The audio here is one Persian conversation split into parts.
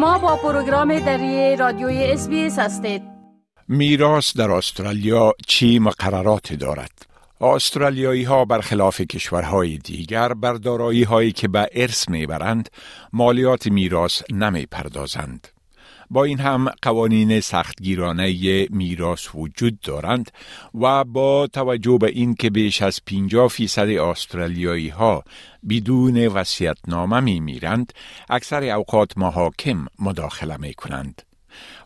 شما با پروگرام دری رادیوی اس هستید میراث در استرالیا چی مقررات دارد استرالیایی ها برخلاف کشورهای دیگر بر دارایی هایی که به ارث می‌برند مالیات میراث نمی پردازند. با این هم قوانین سختگیرانه میراث وجود دارند و با توجه به این که بیش از 50 فیصد استرالیایی ها بدون وصیت‌نامه می میرند اکثر اوقات محاکم مداخله می کنند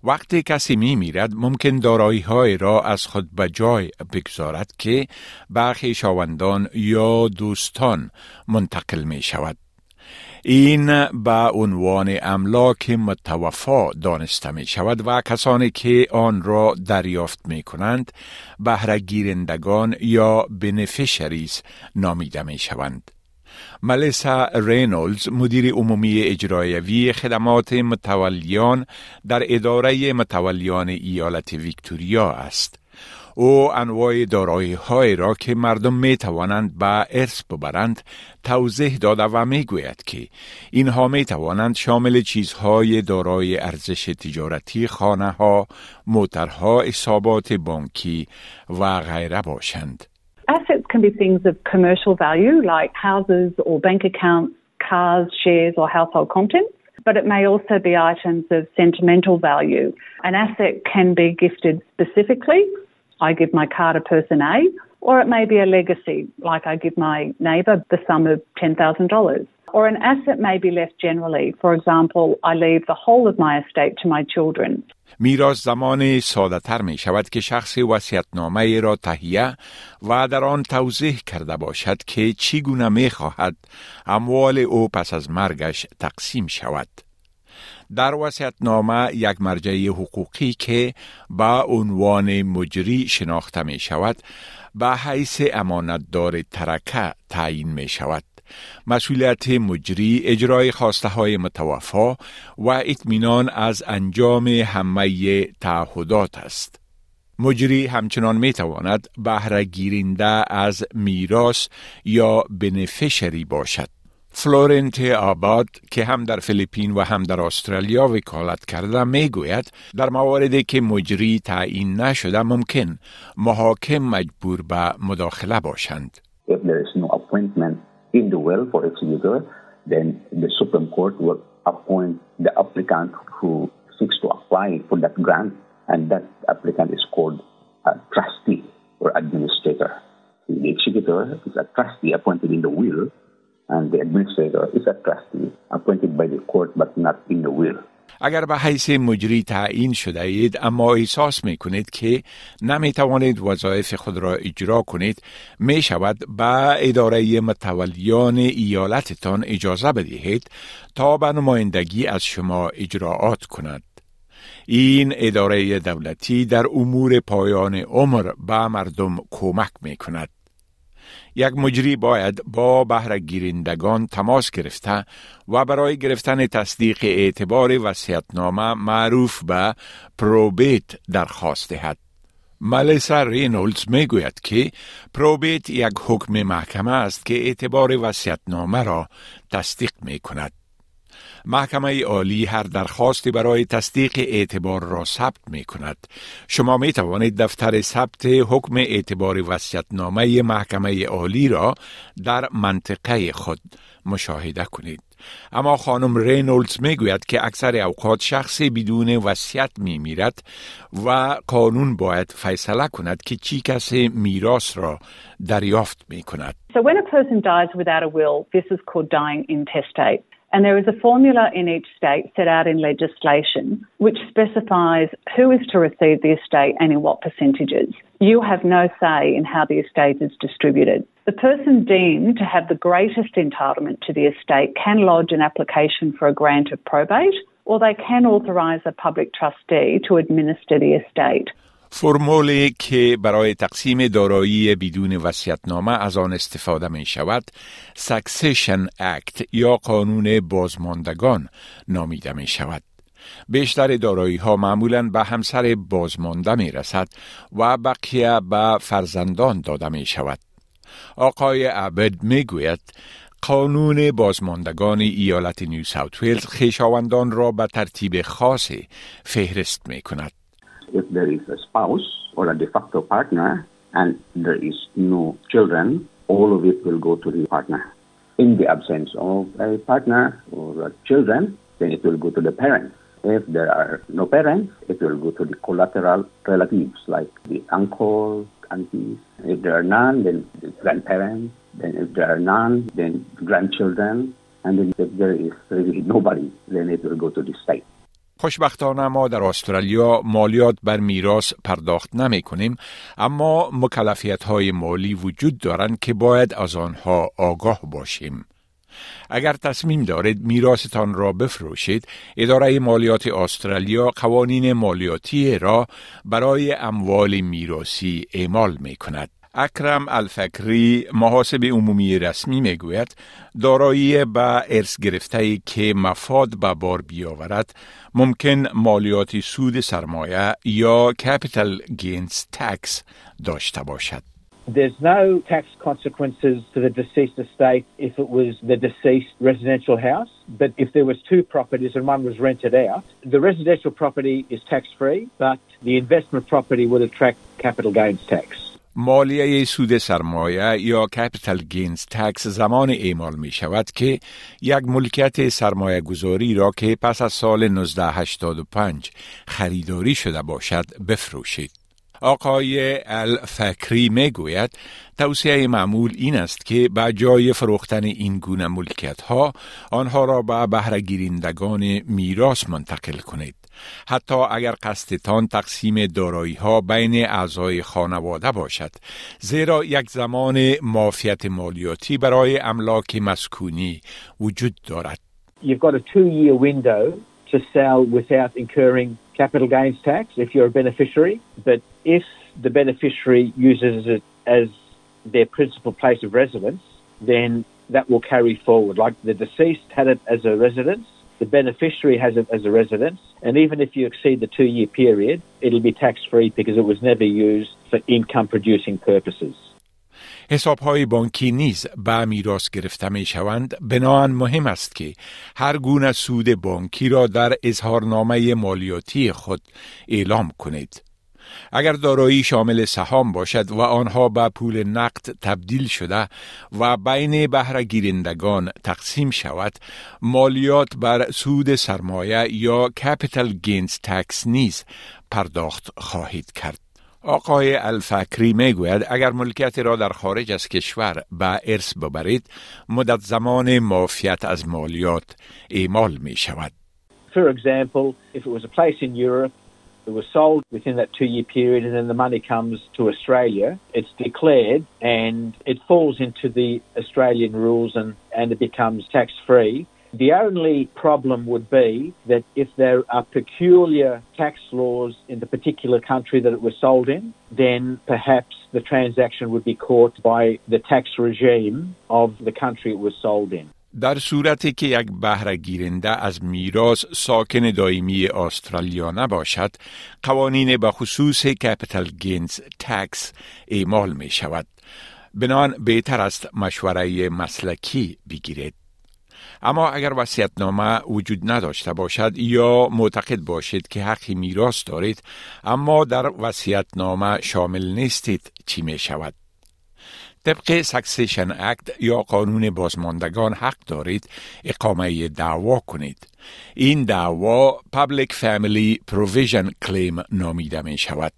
وقتی کسی می میرد ممکن دارایی های را از خود به جای بگذارد که برخی شاوندان یا دوستان منتقل می شود این به عنوان املاک متوفا دانسته می شود و کسانی که آن را دریافت می کنند بهره گیرندگان یا بنفشریز نامیده می شوند. ملیسا رینولز مدیر عمومی اجرایوی خدمات متولیان در اداره متولیان ایالت ویکتوریا است. او انواع دارایی های را که مردم می توانند به ارث ببرند توضیح داده و می گوید که اینها می توانند شامل چیزهای دارای ارزش تجارتی خانه ها، موترها، حسابات بانکی و غیره باشند. Assets can be things of commercial value like houses or bank accounts, cars, shares or household contents. but it may also be items of sentimental value. An asset can be gifted specifically I give my car to person A, or it may be a legacy, like I give my neighbour the sum of $10,000. Or an asset may be left generally. For example, I leave the whole of my estate to my children. میراث زمان ساده تر می شود که شخص وسیعتنامه را تهیه و در آن توضیح کرده باشد که چگونه می خواهد اموال او پس از مرگش تقسیم شود. در نامه یک مرجع حقوقی که با عنوان مجری شناخته می شود به حیث امانتدار ترکه تعیین می شود. مسئولیت مجری اجرای خواسته های متوفا و اطمینان از انجام همه تعهدات است. مجری همچنان می تواند بهره گیرنده از میراث یا بنفشری باشد. فلورنت آباد که هم در فیلیپین و هم در استرالیا وکالت کرده می گوید در مواردی که مجری تعیین نشده ممکن محاکم مجبور به مداخله باشند. If there is no appointment in the will for executor, then the Supreme Court will appoint the applicant who seeks to apply for that grant, and that applicant is called a trustee or administrator. The executor is a trustee appointed in the will and the administrator is a trustee appointed by the court but not in the will. اگر به حیث مجری تعیین شده اید اما احساس می کنید که نمی توانید وظایف خود را اجرا کنید می شود به اداره متولیان ایالتتان اجازه بدهید تا به نمایندگی از شما اجراعات کند. این اداره دولتی در امور پایان عمر به مردم کمک می کند. یک مجری باید با بهره گیرندگان تماس گرفته و برای گرفتن تصدیق اعتبار وسیعتنامه معروف به پروبیت درخواست دهد. ملیسا رینولدز می گوید که پروبیت یک حکم محکمه است که اعتبار وسیعتنامه را تصدیق می کند. محکمه عالی هر درخواستی برای تصدیق اعتبار را ثبت می کند. شما می توانید دفتر ثبت حکم اعتبار وسیعتنامه محکمه عالی را در منطقه خود مشاهده کنید. اما خانم رینولدز می گوید که اکثر اوقات شخصی بدون وصیت می میرد و قانون باید فیصله کند که چی کسی میراث را دریافت می کند. So when a person dies without a will, this is called dying intestate. And there is a formula in each state set out in legislation which specifies who is to receive the estate and in what percentages. You have no say in how the estate is distributed. The person deemed to have the greatest entitlement to the estate can lodge an application for a grant of probate or they can authorise a public trustee to administer the estate. فرمولی که برای تقسیم دارایی بدون وسیعتنامه از آن استفاده می شود سکسیشن اکت یا قانون بازماندگان نامیده می شود. بیشتر دارایی ها معمولا به همسر بازمانده می رسد و بقیه به فرزندان داده می شود. آقای عبد می گوید قانون بازماندگان ایالت نیو ساوت ویلز خیشاوندان را به ترتیب خاصی فهرست می کند. If there is a spouse or a de facto partner and there is no children, all of it will go to the partner. In the absence of a partner or children, then it will go to the parents. If there are no parents, it will go to the collateral relatives like the uncle, aunties. If there are none, then the grandparents. Then if there are none, then grandchildren. And then if there is really nobody, then it will go to the state. خوشبختانه ما در استرالیا مالیات بر میراث پرداخت نمی کنیم اما مکلفیت های مالی وجود دارند که باید از آنها آگاه باشیم. اگر تصمیم دارید میراستان را بفروشید اداره مالیات استرالیا قوانین مالیاتی را برای اموال میراسی اعمال می کند اکرم الفکری محاسب عمومی رسمی می‌گوید دارایی به ارث گرفته که مفاد به بار بیاورد ممکن مالیات سود سرمایه یا کپیتال گینز تکس داشته باشد There's no tax consequences to the deceased estate if it was the deceased residential house, but if there was two properties and one was rented out, the residential property is tax free, but the investment property would attract capital gains tax. مالیه سود سرمایه یا کپیتال گینز تکس زمان اعمال می شود که یک ملکیت سرمایه گذاری را که پس از سال 1985 خریداری شده باشد بفروشید. آقای الفکری می گوید توصیه معمول این است که به جای فروختن این گونه ملکیت ها آنها را به بهره میراث منتقل کنید. حتی اگر قصدتان تقسیم دارایی ها بین اعضای خانواده باشد زیرا یک زمان مافیت مالیاتی برای املاک مسکونی وجود دارد You've got a two-year window to sell without incurring capital gains tax if you're a beneficiary. But if the beneficiary uses it as their principal place of residence, then that will carry forward. Like the deceased had it as a residence, the beneficiary has it as a residence, and even if you exceed the two year period, it'll be tax free because it was never used for income producing purposes. حساب های بانکی نیز به میراث گرفته می شوند بناهن مهم است که هر گونه سود بانکی را در اظهارنامه مالیاتی خود اعلام کنید اگر دارایی شامل سهام باشد و آنها به پول نقد تبدیل شده و بین بهره گیرندگان تقسیم شود مالیات بر سود سرمایه یا کپیتال گینز تکس نیز پرداخت خواهید کرد آقای الفکری می گوید اگر ملکیت را در خارج از کشور به ارث ببرید مدت زمان معافیت از مالیات اعمال می شود. For example, if it was a place in Europe It was sold within that two year period, and then the money comes to Australia. It's declared and it falls into the Australian rules and, and it becomes tax free. The only problem would be that if there are peculiar tax laws in the particular country that it was sold in, then perhaps the transaction would be caught by the tax regime of the country it was sold in. در صورتی که یک بهره گیرنده از میراث ساکن دائمی استرالیا نباشد قوانین به خصوص کپیتال گینز تکس اعمال می شود بنان بهتر است مشوره مسلکی بگیرید. اما اگر وصیتنامه وجود نداشته باشد یا معتقد باشید که حقی میراث دارید اما در وصیتنامه شامل نیستید چی می شود طبق سکسیشن اکت یا قانون بازماندگان حق دارید اقامه دعوا کنید. این دعوا Public Family Provision Claim نامیده می شود.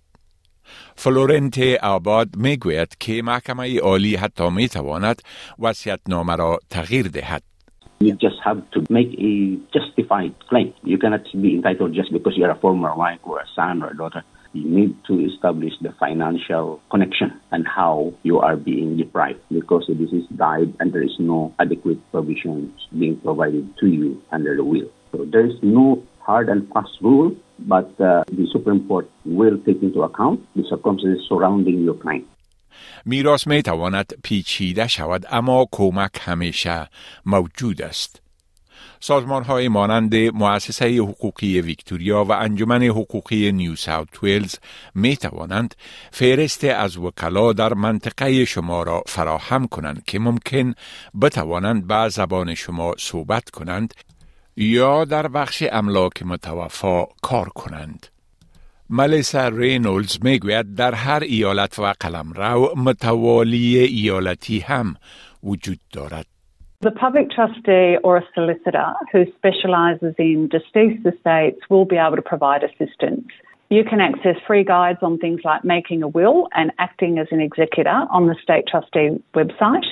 فلورنت آباد می گوید که محکمه عالی حتی می تواند وسیعت نامه را تغییر دهد. You just have to make a justified claim. You cannot be entitled just because you're a former wife or a son or a daughter. you need to establish the financial connection and how you are being deprived because this is died and there is no adequate provisions being provided to you under the will. So there is no hard and fast rule, but uh, the Supreme Court will take into account the circumstances surrounding your claim. میراث می تواند پیچیده شود اما کمک همیشه موجود است. سازمان های مانند مؤسسه حقوقی ویکتوریا و انجمن حقوقی نیو ساوت ویلز می توانند فهرست از وکلا در منطقه شما را فراهم کنند که ممکن بتوانند به زبان شما صحبت کنند یا در بخش املاک متوفا کار کنند. ملیسا رینولز می‌گوید در هر ایالت و قلمرو متوالی ایالتی هم وجود دارد. The public trustee or a solicitor who specialises in deceased estates will be able to provide assistance. You can access free guides on things like making a will and acting as an executor on the State Trustee website.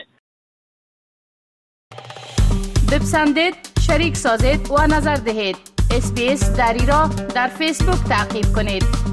بپسندید، شریک سازید و نظر دهید. اسپیس دری را در فیسبوک تعقیب کنید.